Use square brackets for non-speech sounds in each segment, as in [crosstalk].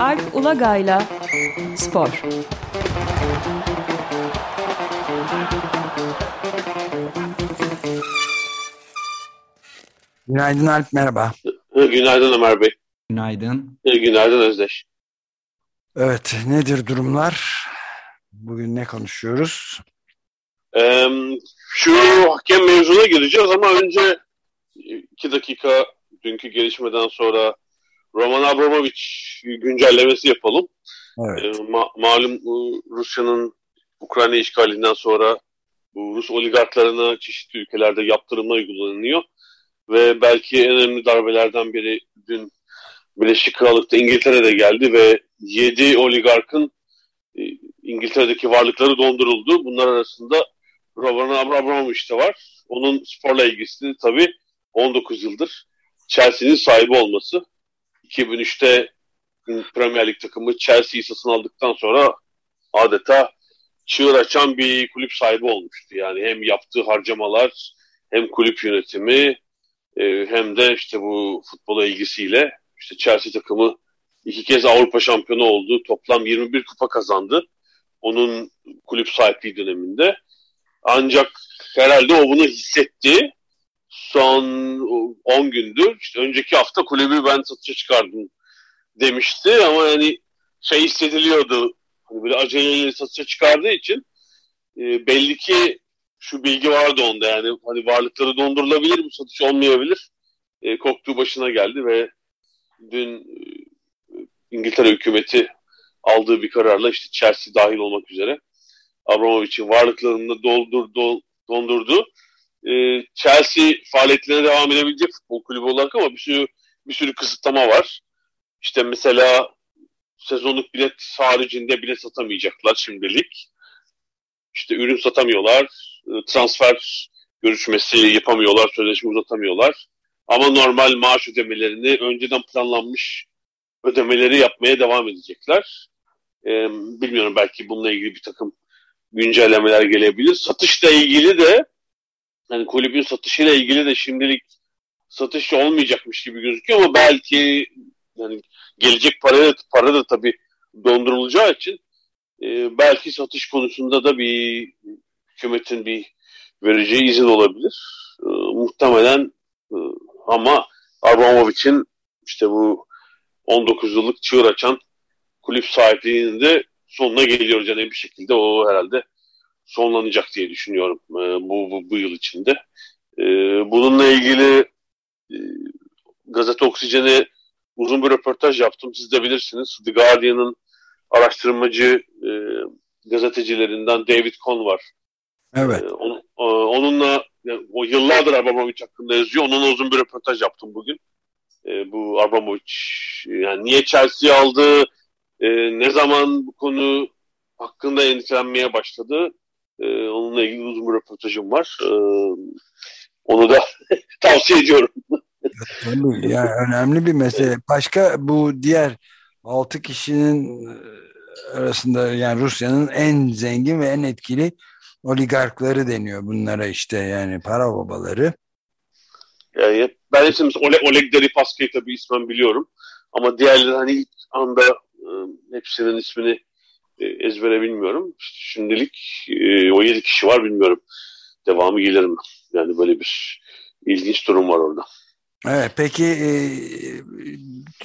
Alp Ulagay'la Spor. Günaydın Alp, merhaba. Günaydın Ömer Bey. Günaydın. Günaydın Özdeş. Evet, nedir durumlar? Bugün ne konuşuyoruz? Ee, şu hakem mevzuna gireceğiz ama önce iki dakika dünkü gelişmeden sonra Roman Abramovich güncellemesi yapalım. Evet. Ee, ma malum Rusya'nın Ukrayna işgalinden sonra bu Rus oligarklarına çeşitli ülkelerde yaptırımlar uygulanıyor. Ve belki en önemli darbelerden biri dün Birleşik Krallık'ta İngiltere'de geldi ve 7 oligarkın e, İngiltere'deki varlıkları donduruldu. Bunlar arasında Roman Abramovich de var. Onun sporla ilgisi tabii 19 yıldır Chelsea'nin sahibi olması. 2003'te Premier Lig takımı Chelsea'yi satın aldıktan sonra adeta çığır açan bir kulüp sahibi olmuştu. Yani hem yaptığı harcamalar hem kulüp yönetimi e, hem de işte bu futbola ilgisiyle işte Chelsea takımı iki kez Avrupa şampiyonu oldu. Toplam 21 kupa kazandı. Onun kulüp sahipliği döneminde. Ancak herhalde o bunu hissetti. Son 10 gündür, işte önceki hafta kulübü ben satışa çıkardım demişti ama yani şey hissediliyordu. Hani böyle aceleyle satışa çıkardığı için e, belli ki şu bilgi vardı onda yani hani varlıkları dondurulabilir bu satış olmayabilir. E, koktuğu başına geldi ve dün e, İngiltere hükümeti aldığı bir kararla işte Chelsea dahil olmak üzere Abramovich'in varlıklarını doldur, dol, dondurdu. E, Chelsea faaliyetlerine devam edebilecek futbol kulübü olarak ama bir sürü bir sürü kısıtlama var. İşte mesela sezonluk bilet haricinde bilet satamayacaklar şimdilik. İşte ürün satamıyorlar, e, transfer görüşmesi yapamıyorlar, sözleşme uzatamıyorlar. Ama normal maaş ödemelerini önceden planlanmış ödemeleri yapmaya devam edecekler. Ee, bilmiyorum belki bununla ilgili bir takım güncellemeler gelebilir. Satışla ilgili de yani kulübün satışıyla ilgili de şimdilik satış olmayacakmış gibi gözüküyor ama belki yani gelecek para da, para da tabii dondurulacağı için e, belki satış konusunda da bir hükümetin bir vereceği izin olabilir. E, muhtemelen e, ama Abramovich'in işte bu 19 yıllık çığır açan kulüp sahipliğinin de sonuna geliyoruz yani bir şekilde o herhalde sonlanacak diye düşünüyorum e, bu, bu, bu yıl içinde. E, bununla ilgili e, gazete Oksijen'e uzun bir röportaj yaptım. Siz de bilirsiniz. The Guardian'ın araştırmacı e, gazetecilerinden David Cohn var. Evet. E, on, e, onunla yani, o yıllardır Abramovich hakkında yazıyor. Onunla uzun bir röportaj yaptım bugün. E, bu Abramovich yani niye Chelsea aldı, e, ne zaman bu konu hakkında endişelenmeye başladı. E, onunla ilgili uzun bir röportajım var. E, onu da [laughs] tavsiye ediyorum. Tabii yani önemli bir mesele. Başka bu diğer altı kişinin e, arasında yani Rusya'nın en zengin ve en etkili oligarkları deniyor bunlara işte yani para babaları. Yani ben hepsimiz Oleg, Oleg Deripaska'yı tabii ismen biliyorum. Ama diğerleri hani ilk anda e, hepsinin ismini ezbere bilmiyorum. Şimdilik e, o yedi kişi var bilmiyorum. Devamı gelir mi? Yani böyle bir ilginç durum var orada. Evet, peki e,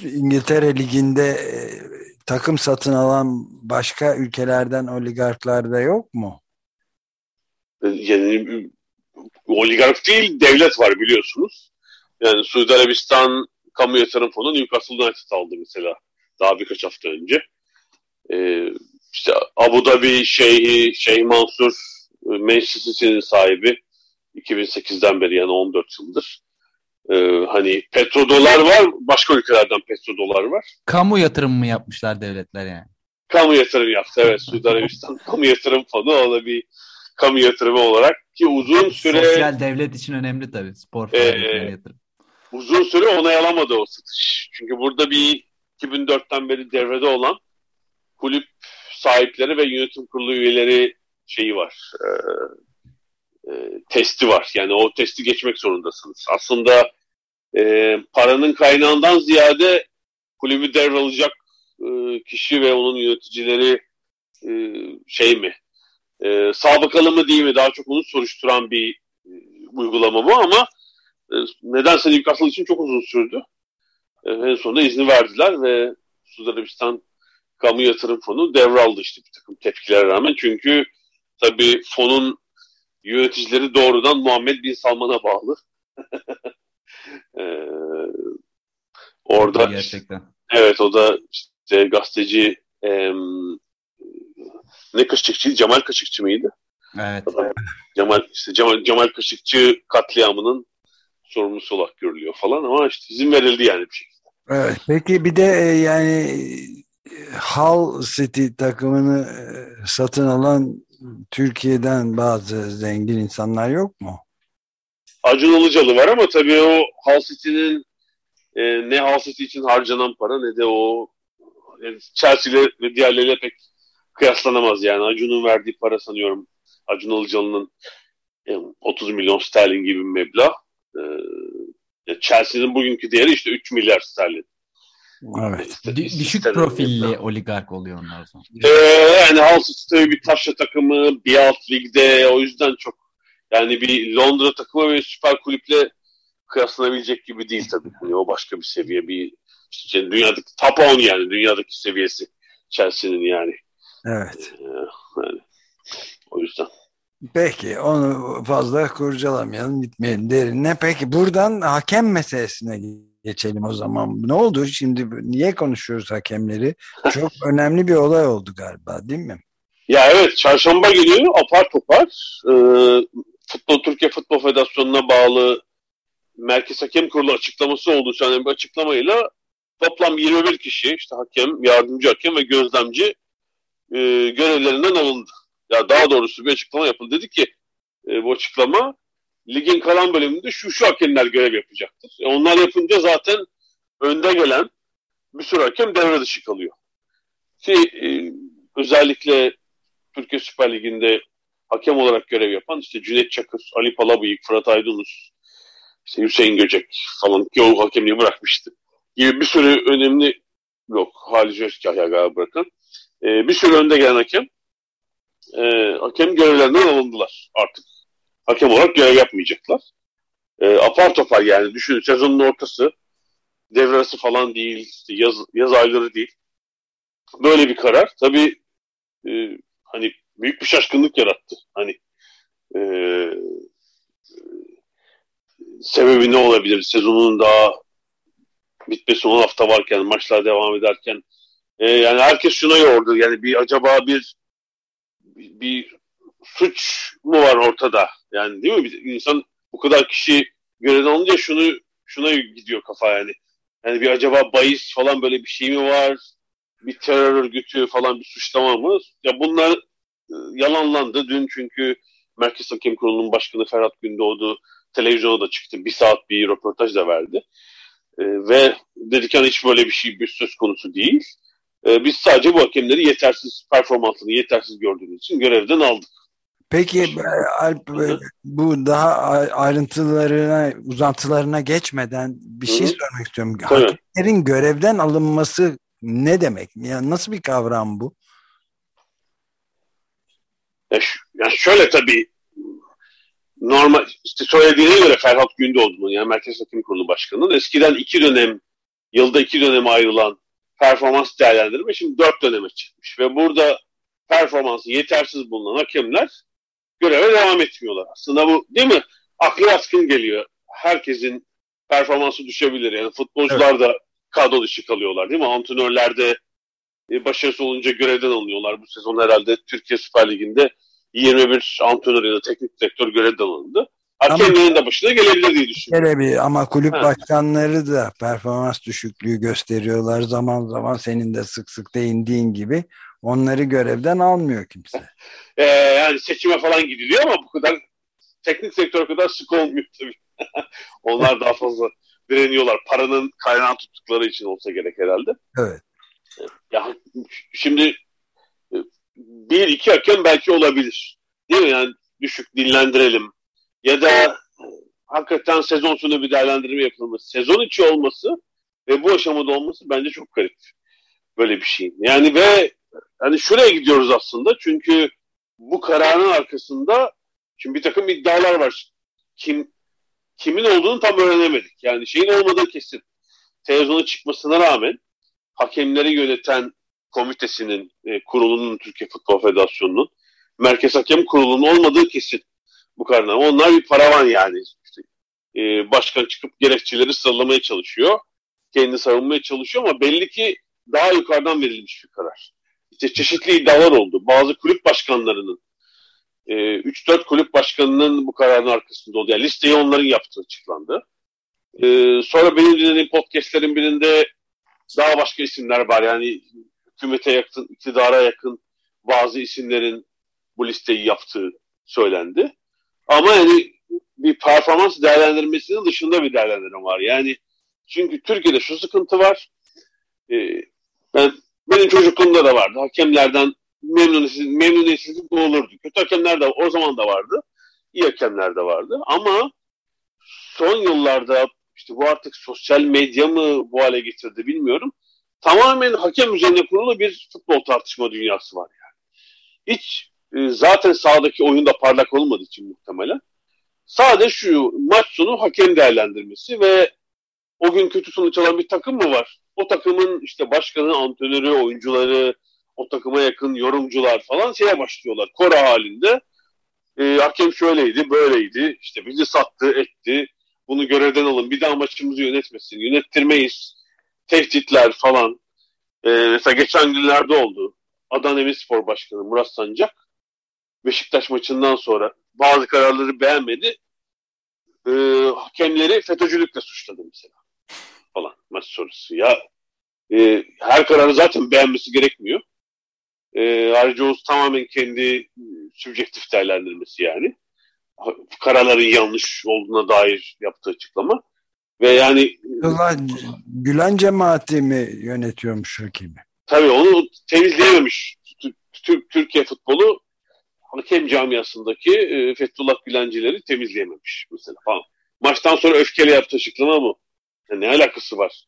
İngiltere Ligi'nde e, takım satın alan başka ülkelerden oligarklar da yok mu? Yani oligark değil devlet var biliyorsunuz. Yani Suudi Arabistan Kamu Yatırım Fonu Newcastle United aldı mesela daha birkaç hafta önce. Ee, işte Abu Dhabi Şeyhi, Şeyh Mansur Manchester City'nin sahibi 2008'den beri yani 14 yıldır. Ee, hani petrodolar var, başka ülkelerden petrodolar var. Kamu yatırım mı yapmışlar devletler yani? Kamu yatırım yaptı evet Suudi Arabistan [laughs] Kamu Yatırım Fonu o da bir kamu yatırımı olarak ki uzun süre... Sosyal devlet için önemli tabii spor e, yatırım. Uzun süre onay alamadı o satış. Çünkü burada bir 2004'ten beri devrede olan kulüp sahipleri ve yönetim kurulu üyeleri şeyi var. E, e, testi var. Yani o testi geçmek zorundasınız. Aslında e, paranın kaynağından ziyade kulübü devralacak e, kişi ve onun yöneticileri e, şey mi? E, sabıkalı mı değil mi? Daha çok onu soruşturan bir e, uygulama bu ama e, nedense Newcastle için çok uzun sürdü. E, en sonunda izni verdiler ve Suudi Arabistan Kamu Yatırım Fonu devraldı işte bir takım tepkilere rağmen. Çünkü tabii fonun yöneticileri doğrudan Muhammed Bin Salman'a bağlı. [laughs] ee, orada Gerçekten. evet o da işte gazeteci e, ne Kaşıkçı? Cemal Kaşıkçı mıydı? Evet. Cemal işte Cemal, Cemal Kaşıkçı katliamının sorumlusu olarak görülüyor falan ama işte izin verildi yani bir şekilde. Evet. Peki bir de e, yani Hull City takımını e, satın alan Türkiye'den bazı zengin insanlar yok mu? Acun Ilıcalı var ama tabii o Hull City'nin e, ne Hull City için harcanan para ne de o yani Chelsea ile ve diğerleriyle pek kıyaslanamaz yani. Acun'un verdiği para sanıyorum Acun Ilıcalı'nın e, 30 milyon sterlin gibi bir meblağ. E, Chelsea'nin bugünkü değeri işte 3 milyar sterlin. Evet. Dü- düşük profilli meblağ. oligark oluyor onlar o zaman. Ee, yani tabii bir taşra takımı, bir alt ligde o yüzden çok yani bir Londra takımı ve süper kulüple kıyaslanabilecek gibi değil tabii. Hani o başka bir seviye bir işte dünyadaki top 10 yani dünyadaki seviyesi Chelsea'nin yani. Evet. Ee, yani o yüzden. Peki onu fazla kurcalamayalım gitmeyelim derine. Peki buradan hakem meselesine geçelim o zaman. Ne oldu şimdi niye konuşuyoruz hakemleri? Çok [laughs] önemli bir olay oldu galiba değil mi? Ya evet çarşamba günü apar topar e, Futbol Türkiye Futbol Federasyonu'na bağlı Merkez Hakem Kurulu açıklaması oldu. Yani bir açıklamayla toplam 21 kişi işte hakem, yardımcı hakem ve gözlemci e, görevlerinden alındı. Ya daha doğrusu bir açıklama yapıldı. Dedi ki e, bu açıklama ligin kalan bölümünde şu şu hakemler görev yapacaktır. E, onlar yapınca zaten önde gelen bir sürü hakem devre dışı kalıyor. Ki e, özellikle Türkiye Süper Ligi'nde hakem olarak görev yapan işte Cüneyt Çakır, Ali Palabıyık, Fırat Aydınus, işte Hüseyin Göcek falan ki o hakemliği bırakmıştı. Gibi bir sürü önemli yok Halis Özkahya galiba bırakan. E, bir sürü önde gelen hakem e, hakem görevlerinden alındılar artık. Hakem olarak görev yapmayacaklar. E, apar topar yani düşünün sezonun ortası devre arası falan değil, yaz, yaz ayları değil. Böyle bir karar. Tabii e, hani büyük bir şaşkınlık yarattı. Hani e, sebebi ne olabilir? Sezonun daha bitmesi 10 hafta varken, maçlar devam ederken e, yani herkes şuna yordu. Yani bir acaba bir, bir suç mu var ortada? Yani değil mi? Bir insan bu kadar kişi görevden alınca şunu şuna gidiyor kafa yani. Yani bir acaba bahis falan böyle bir şey mi var? Bir terör örgütü falan bir suçlama mı? Ya bunlar e, yalanlandı. Dün çünkü Merkez Hakem Kurulu'nun başkanı Ferhat Gündoğdu televizyona da çıktı. Bir saat bir röportaj da verdi. E, ve dedik yani hiç böyle bir şey bir söz konusu değil. E, biz sadece bu hakemleri yetersiz, performansını yetersiz gördüğümüz için görevden aldık. Peki e, Alp e, bu daha ayrıntılarına, uzantılarına geçmeden bir şey sormak istiyorum. Tabii. Hakemlerin görevden alınması ne demek? Yani nasıl bir kavram bu? Ya, ya şöyle tabii normal işte söylediğine göre Ferhat Gündoğdu'nun yani Merkez Hakem Kurulu Başkanı'nın eskiden iki dönem yılda iki döneme ayrılan performans değerlendirme şimdi dört döneme çıkmış ve burada performansı yetersiz bulunan hakemler göreve devam etmiyorlar. Aslında bu değil mi? Aklı yaskın geliyor. Herkesin performansı düşebilir. Yani futbolcular da kadro dışı kalıyorlar değil mi? Antrenörler de e, başarısız olunca görevden alınıyorlar. Bu sezon herhalde Türkiye Süper Ligi'nde 21 antrenör ya da teknik direktör görevden alındı. Hakemlerin de başına gelebilir diye düşünüyorum. Hele bir ama kulüp Evet. başkanları da performans düşüklüğü gösteriyorlar. Zaman zaman senin de sık sık değindiğin gibi onları görevden almıyor kimse. [laughs] Ee, yani seçime falan gidiliyor ama bu kadar teknik sektör kadar sık olmuyor tabii. [laughs] Onlar daha fazla direniyorlar. Paranın kaynağı tuttukları için olsa gerek herhalde. Evet. Ya şimdi e, bir iki hakem belki olabilir. Değil mi? Yani düşük dinlendirelim. Ya da hakikaten sezon sonu bir değerlendirme yapılması, sezon içi olması ve bu aşamada olması bence çok garip. Böyle bir şey. Yani ve hani şuraya gidiyoruz aslında çünkü bu kararın arkasında şimdi bir takım iddialar var. Kim kimin olduğunu tam öğrenemedik. Yani şeyin olmadığı kesin. Televizyona çıkmasına rağmen hakemleri yöneten komitesinin, e, kurulunun, Türkiye Futbol Federasyonu'nun Merkez Hakem Kurulu'nun olmadığı kesin bu kararlar. Onlar bir paravan yani. İşte, e, başkan çıkıp gerekçeleri sıralamaya çalışıyor. Kendi savunmaya çalışıyor ama belli ki daha yukarıdan verilmiş bir karar. İşte çeşitli iddialar oldu. Bazı kulüp başkanlarının e, 3-4 kulüp başkanının bu kararın arkasında oldu. Yani listeyi onların yaptığı açıklandı. E, sonra benim dinlediğim podcastlerin birinde daha başka isimler var. Yani hükümete yakın, iktidara yakın bazı isimlerin bu listeyi yaptığı söylendi. Ama yani bir performans değerlendirmesinin dışında bir değerlendirme var. Yani çünkü Türkiye'de şu sıkıntı var. Ee, ben benim çocukluğumda da vardı. Hakemlerden memnuniyetsizlik, memnuniyetsizlik olurdu. Kötü hakemler de o zaman da vardı. İyi hakemler de vardı. Ama son yıllarda işte bu artık sosyal medya mı bu hale getirdi bilmiyorum. Tamamen hakem üzerine kurulu bir futbol tartışma dünyası var yani. Hiç e, zaten sahadaki oyunda parlak olmadığı için muhtemelen. Sadece şu maç sonu hakem değerlendirmesi ve o gün kötü sonuç bir takım mı var? O takımın işte başkanı, antrenörü, oyuncuları, o takıma yakın yorumcular falan şeye başlıyorlar. Kora halinde. E, hakem şöyleydi, böyleydi. İşte bizi sattı, etti. Bunu görevden alın. Bir daha maçımızı yönetmesin. Yönettirmeyiz. Tehditler falan. E, mesela geçen günlerde oldu. Adana Demirspor Başkanı Murat Sancak Beşiktaş maçından sonra bazı kararları beğenmedi. E, hakemleri FETÖ'cülükle suçladı mesela. Falan maç sonrası. Ya e, her kararı zaten beğenmesi gerekmiyor. E, ayrıca o tamamen kendi sübjektif değerlendirmesi yani. Kararların yanlış olduğuna dair yaptığı açıklama. Ve yani Gülen, Gülen cemaati mi yönetiyormuş hakemi? Tabii onu temizleyememiş. Türkiye futbolu hakem camiasındaki e, Fethullah Gülencileri temizleyememiş mesela falan. Maçtan sonra öfkeli yaptı açıklama mı? Ne alakası var?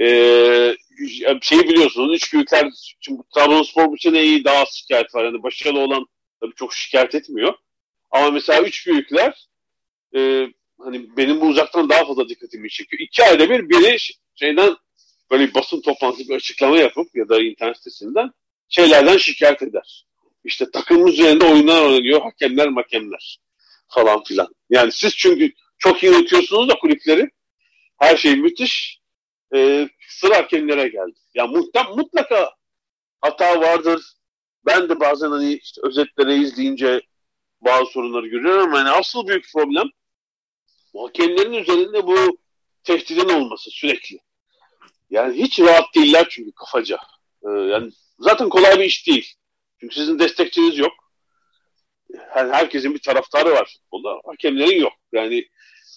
Ee, şeyi biliyorsunuz üç büyükler şimdi Trabzonspor sene iyi daha az şikayet var. Yani başarılı olan tabii çok şikayet etmiyor. Ama mesela üç büyükler e, hani benim bu uzaktan daha fazla dikkatimi çekiyor. İki ayda bir biri şeyden böyle basın toplantısı bir açıklama yapıp ya da internet sitesinden şeylerden şikayet eder. İşte takımın üzerinde oyunlar oynanıyor, hakemler makemler falan filan. Yani siz çünkü çok iyi yönetiyorsunuz da kulüpleri. Her şey müthiş. Ee, sıra hakemlere geldi. Ya muhtem, mutlaka hata vardır. Ben de bazen hani işte özetleri izleyince bazı sorunları görüyorum ama yani asıl büyük problem hakemlerin üzerinde bu tehdidin olması sürekli. Yani hiç rahat değiller çünkü kafaca. Ee, yani zaten kolay bir iş değil. Çünkü sizin destekçiniz yok. Yani herkesin bir taraftarı var futbolda. Hakemlerin yok. Yani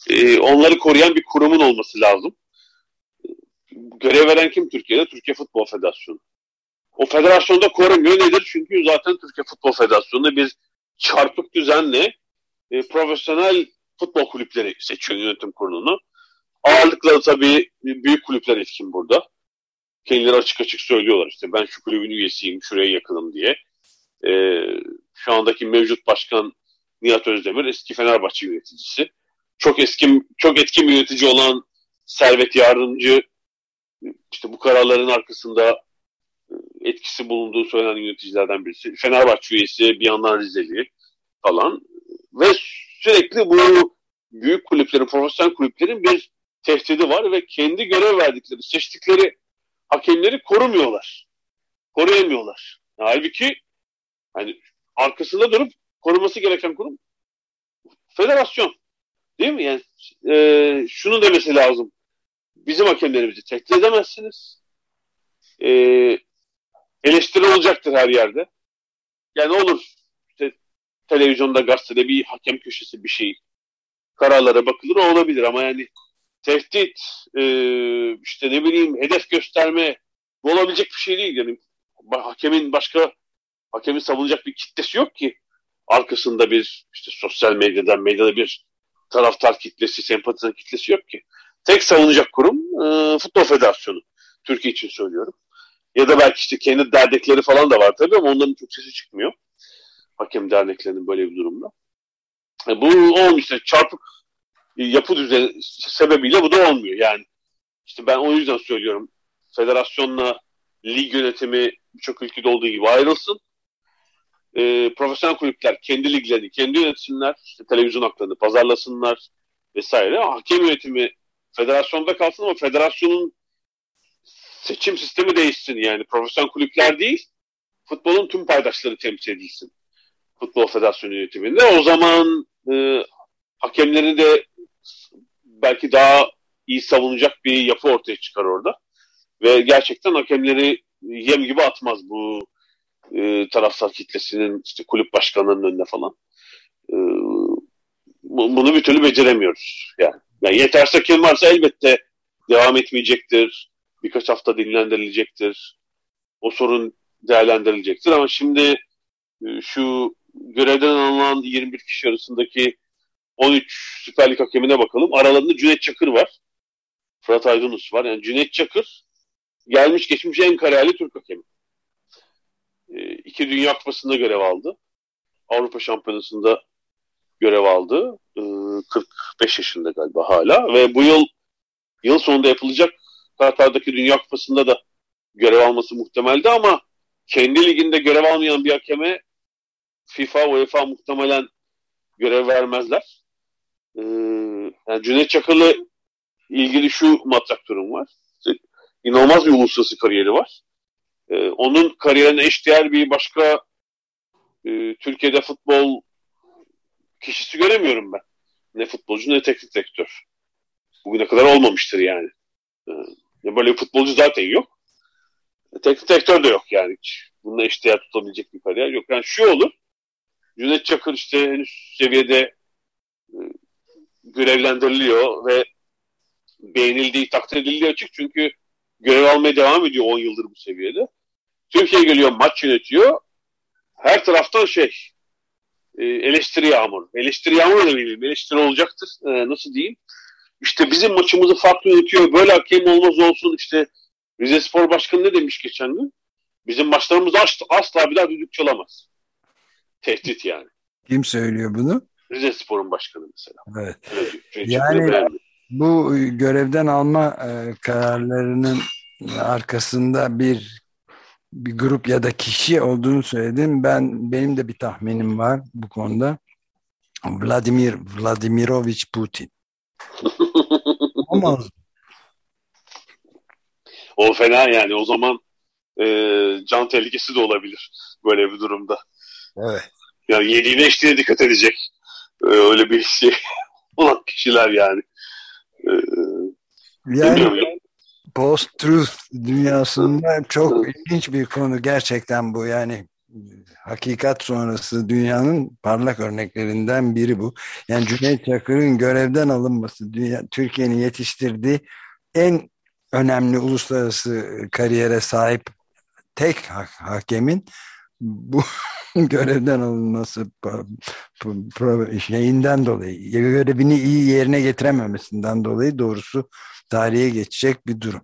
e, onları koruyan bir kurumun olması lazım. Görev veren kim Türkiye'de? Türkiye Futbol Federasyonu. O federasyonda korumuyor nedir? Çünkü zaten Türkiye Futbol Federasyonu'nda bir çarpık düzenle e, profesyonel futbol kulüpleri seçiyor yönetim kurulunu. Ağırlıkla tabii büyük kulüpler etkin burada. Kendileri açık açık söylüyorlar işte ben şu kulübün üyesiyim, şuraya yakınım diye. Ee, şu andaki mevcut başkan Nihat Özdemir eski Fenerbahçe yöneticisi. Çok eski, çok etkin bir yönetici olan Servet Yardımcı işte bu kararların arkasında etkisi bulunduğu söylenen yöneticilerden birisi. Fenerbahçe üyesi bir yandan Rizeli falan ve sürekli bu büyük kulüplerin, profesyonel kulüplerin bir tehdidi var ve kendi görev verdikleri, seçtikleri hakemleri korumuyorlar. Koruyamıyorlar. Halbuki hani arkasında durup koruması gereken kurum federasyon. Değil mi? Yani e, şunu demesi lazım. Bizim hakemlerimizi tehdit edemezsiniz. E, eleştiri olacaktır her yerde. Yani olur işte televizyonda, gazetede bir hakem köşesi bir şey kararlara bakılır olabilir ama yani tehdit, e, işte ne bileyim hedef gösterme bu olabilecek bir şey değil. Yani hakemin başka hakemin savunacak bir kitlesi yok ki arkasında bir işte sosyal medyadan medyada bir taraftar kitlesi, sempatizan kitlesi yok ki. Tek savunacak kurum e, Futbol Federasyonu. Türkiye için söylüyorum. Ya da belki işte kendi dernekleri falan da var tabii ama onların çok sesi çıkmıyor. Hakem derneklerinin böyle bir durumda. E, bu olmuyor işte çarpık yapı düzeni sebebiyle bu da olmuyor. Yani işte ben o yüzden söylüyorum. Federasyonla lig yönetimi birçok ülkede olduğu gibi ayrılsın. E, profesyonel kulüpler kendi liglerini kendi yönetsinler. işte televizyon haklarını pazarlasınlar vesaire. Hakem yönetimi federasyonda kalsın ama federasyonun seçim sistemi değişsin yani. Profesyonel kulüpler değil, futbolun tüm paydaşları temsil edilsin. Futbol Federasyonu yönetiminde. O zaman e, hakemleri de belki daha iyi savunacak bir yapı ortaya çıkar orada. Ve gerçekten hakemleri yem gibi atmaz bu e, taraftar kitlesinin işte kulüp başkanlarının önüne falan. E, bunu bir türlü beceremiyoruz. Yani, yani yeterse kim varsa elbette devam etmeyecektir. Birkaç hafta dinlendirilecektir. O sorun değerlendirilecektir ama şimdi e, şu görevden alınan 21 kişi arasındaki 13 Süper Lig hakemine bakalım. Aralarında Cüneyt Çakır var. Fırat Aydınus var. Yani Cüneyt Çakır gelmiş geçmiş en kariyerli Türk hakemi. İki Dünya Kupası'nda görev aldı. Avrupa Şampiyonası'nda görev aldı. E, 45 yaşında galiba hala. Ve bu yıl yıl sonunda yapılacak Katar'daki Dünya Kupası'nda da görev alması muhtemeldi ama kendi liginde görev almayan bir hakeme FIFA, UEFA muhtemelen görev vermezler. Ee, yani Cüneyt Çakır'la ilgili şu matrak durum var. İnanılmaz bir uluslararası kariyeri var. Ee, onun kariyerine eşdeğer bir başka e, Türkiye'de futbol kişisi göremiyorum ben. Ne futbolcu ne teknik direktör. Bugüne kadar olmamıştır yani. Ee, böyle bir futbolcu zaten yok. Teknik direktör de yok yani hiç. Bununla eşdeğer tutabilecek bir kariyer yok. Yani şu olur. Cüneyt Çakır işte henüz seviyede e, görevlendiriliyor ve beğenildiği, takdir edildiği açık çünkü görev almaya devam ediyor 10 yıldır bu seviyede. Türkiye geliyor, maç yönetiyor. Her taraftan şey, e, eleştiri yağmur. Eleştiri yağmur da bilmiyorum. Eleştiri olacaktır. E, nasıl diyeyim? İşte bizim maçımızı farklı yönetiyor. Böyle hakem olmaz olsun. İşte Rize Spor Başkanı ne demiş geçen gün? Bizim maçlarımız asla bir daha düdük çalamaz. Tehdit yani. Kim söylüyor bunu? Rize Spor'un başkanı mesela. Evet. evet. Yani bu görevden alma e, kararlarının arkasında bir bir grup ya da kişi olduğunu söyledim. Ben benim de bir tahminim var bu konuda. Vladimir Vladimirovich Putin. [laughs] Olmaz. o fena yani. O zaman e, can tehlikesi de olabilir böyle bir durumda. Evet. Yani yediğine içtiğine dikkat edecek. E, öyle bir şey [laughs] olan kişiler yani. E, yani post-truth dünyasında çok ilginç bir konu gerçekten bu. Yani hakikat sonrası dünyanın parlak örneklerinden biri bu. Yani Cüneyt Çakır'ın görevden alınması, dünya, Türkiye'nin yetiştirdiği en önemli uluslararası kariyere sahip tek ha hakemin bu [laughs] görevden alınması şeyinden dolayı, görevini iyi yerine getirememesinden dolayı doğrusu tarihe geçecek bir durum.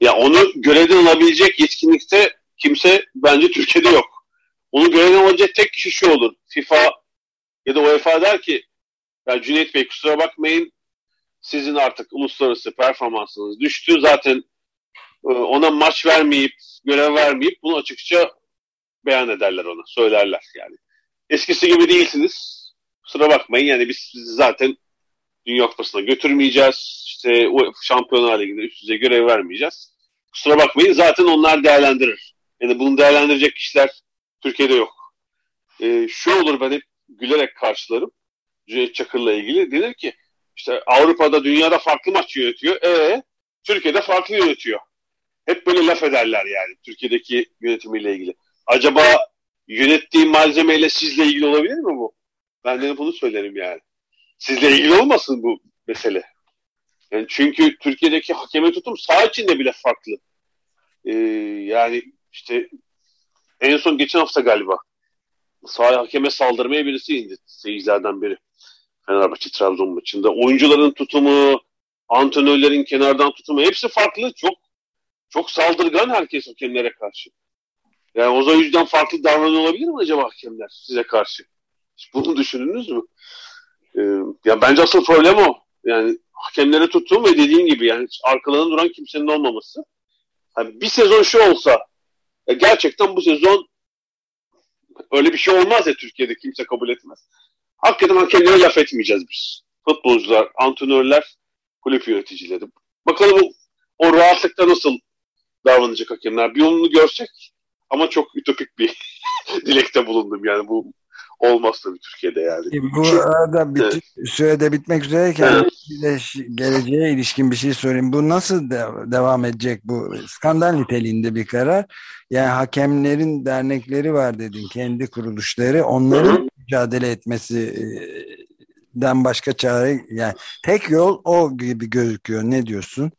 Ya onu görevden alabilecek yetkinlikte kimse bence Türkiye'de yok. Onu görevden alacak tek kişi şu olur. FIFA ya da UEFA der ki ya Cüneyt Bey kusura bakmayın sizin artık uluslararası performansınız düştü. Zaten e, ona maç vermeyip, görev vermeyip bunu açıkça beyan ederler ona, söylerler yani. Eskisi gibi değilsiniz. Kusura bakmayın yani biz sizi zaten Dünya Kupası'na götürmeyeceğiz. İşte o Şampiyonlar Ligi'nde üst düzey görev vermeyeceğiz. Kusura bakmayın zaten onlar değerlendirir. Yani bunu değerlendirecek kişiler Türkiye'de yok. Ee, şu olur ben hep gülerek karşılarım. Cüneyt Çakır'la ilgili. Denir ki işte Avrupa'da dünyada farklı maç yönetiyor. E Türkiye'de farklı yönetiyor. Hep böyle laf ederler yani Türkiye'deki yönetimiyle ilgili. Acaba yönettiği malzemeyle sizle ilgili olabilir mi bu? Ben de bunu söylerim yani. Sizle ilgili olmasın bu mesele. Yani çünkü Türkiye'deki hakeme tutum sağ içinde bile farklı. Ee, yani işte en son geçen hafta galiba sağ hakeme saldırmaya birisi indi seyircilerden biri. Fenerbahçe Trabzon maçında. Oyuncuların tutumu, antrenörlerin kenardan tutumu hepsi farklı. Çok çok saldırgan herkes hakemlere karşı. Yani o yüzden farklı davranıyor olabilir mi acaba hakemler size karşı? Hiç bunu düşündünüz mü? Ee, ya bence asıl problem o. Yani hakemlere tutum ve dediğim gibi yani arkalarında duran kimsenin olmaması. Yani bir sezon şu olsa ya gerçekten bu sezon öyle bir şey olmaz ya Türkiye'de kimse kabul etmez. Hakikaten hakemlere laf etmeyeceğiz biz. Futbolcular, antrenörler, kulüp yöneticileri. Bakalım o, o rahatlıkta nasıl davranacak hakemler. Bir yolunu görsek ama çok ütopik bir [laughs] dilekte bulundum yani bu olmaz tabii Türkiye'de yani. Bu arada bitti, evet. sürede bitmek üzereyken evet. de geleceğe ilişkin bir şey sorayım. Bu nasıl de, devam edecek bu skandal niteliğinde bir karar? Yani hakemlerin dernekleri var dedin, kendi kuruluşları. Onların Hı-hı. mücadele etmesinden başka çare yani tek yol o gibi gözüküyor. Ne diyorsun?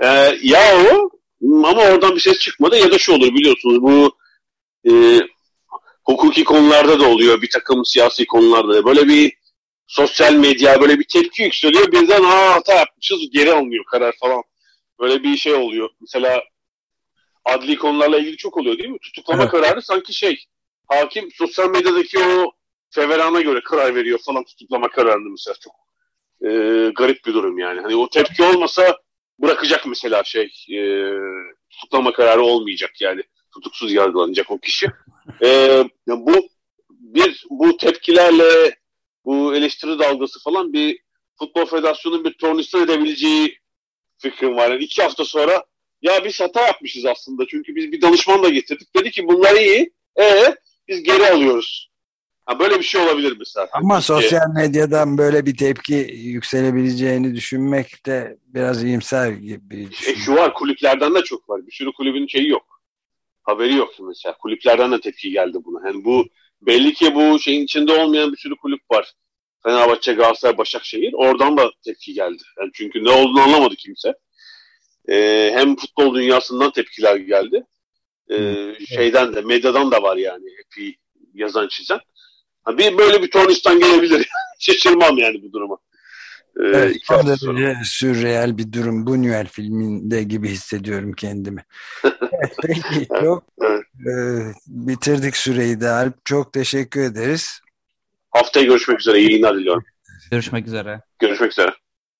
Ee, ya o ama oradan bir ses çıkmadı ya da şu olur biliyorsunuz bu e, hukuki konularda da oluyor bir takım siyasi konularda. Da böyle bir sosyal medya böyle bir tepki yükseliyor birden aa hata yapmışız geri alınıyor karar falan. Böyle bir şey oluyor. Mesela adli konularla ilgili çok oluyor değil mi? Tutuklama evet. kararı sanki şey hakim sosyal medyadaki o feverana göre karar veriyor falan tutuklama kararını mesela. Çok e, garip bir durum yani. Hani o tepki olmasa bırakacak mesela şey e, tutuklama kararı olmayacak yani tutuksuz yargılanacak o kişi. E, bu bir bu tepkilerle bu eleştiri dalgası falan bir futbol federasyonunun bir tornistan edebileceği fikrim var. Yani iki hafta sonra ya biz hata yapmışız aslında çünkü biz bir danışman da getirdik. Dedi ki bunlar iyi. E biz geri alıyoruz. Ha, böyle bir şey olabilir mesela. Ama sosyal medyadan böyle bir tepki yükselebileceğini düşünmek de biraz iyimser gibi. E, şu var kulüplerden de çok var. Bir sürü kulübün şeyi yok. Haberi yok mesela. Kulüplerden de tepki geldi buna. Yani bu belli ki bu şeyin içinde olmayan bir sürü kulüp var. Fenerbahçe, Galatasaray, Başakşehir. Oradan da tepki geldi. Yani çünkü ne olduğunu anlamadı kimse. Ee, hem futbol dünyasından tepkiler geldi. Ee, şeyden de medyadan da var yani epey yazan çizen. Bir böyle bir tornistan gelebilir. [laughs] Şaşırmam yani bu duruma. Ee, evet, son derece sürreel bir durum. Buñuel filminde gibi hissediyorum kendimi. [laughs] evet, peki çok e, bitirdik süreyi de Alp. Çok teşekkür ederiz. Haftaya görüşmek üzere. İyi yayınlar diliyorum. Görüşmek üzere. Görüşmek üzere.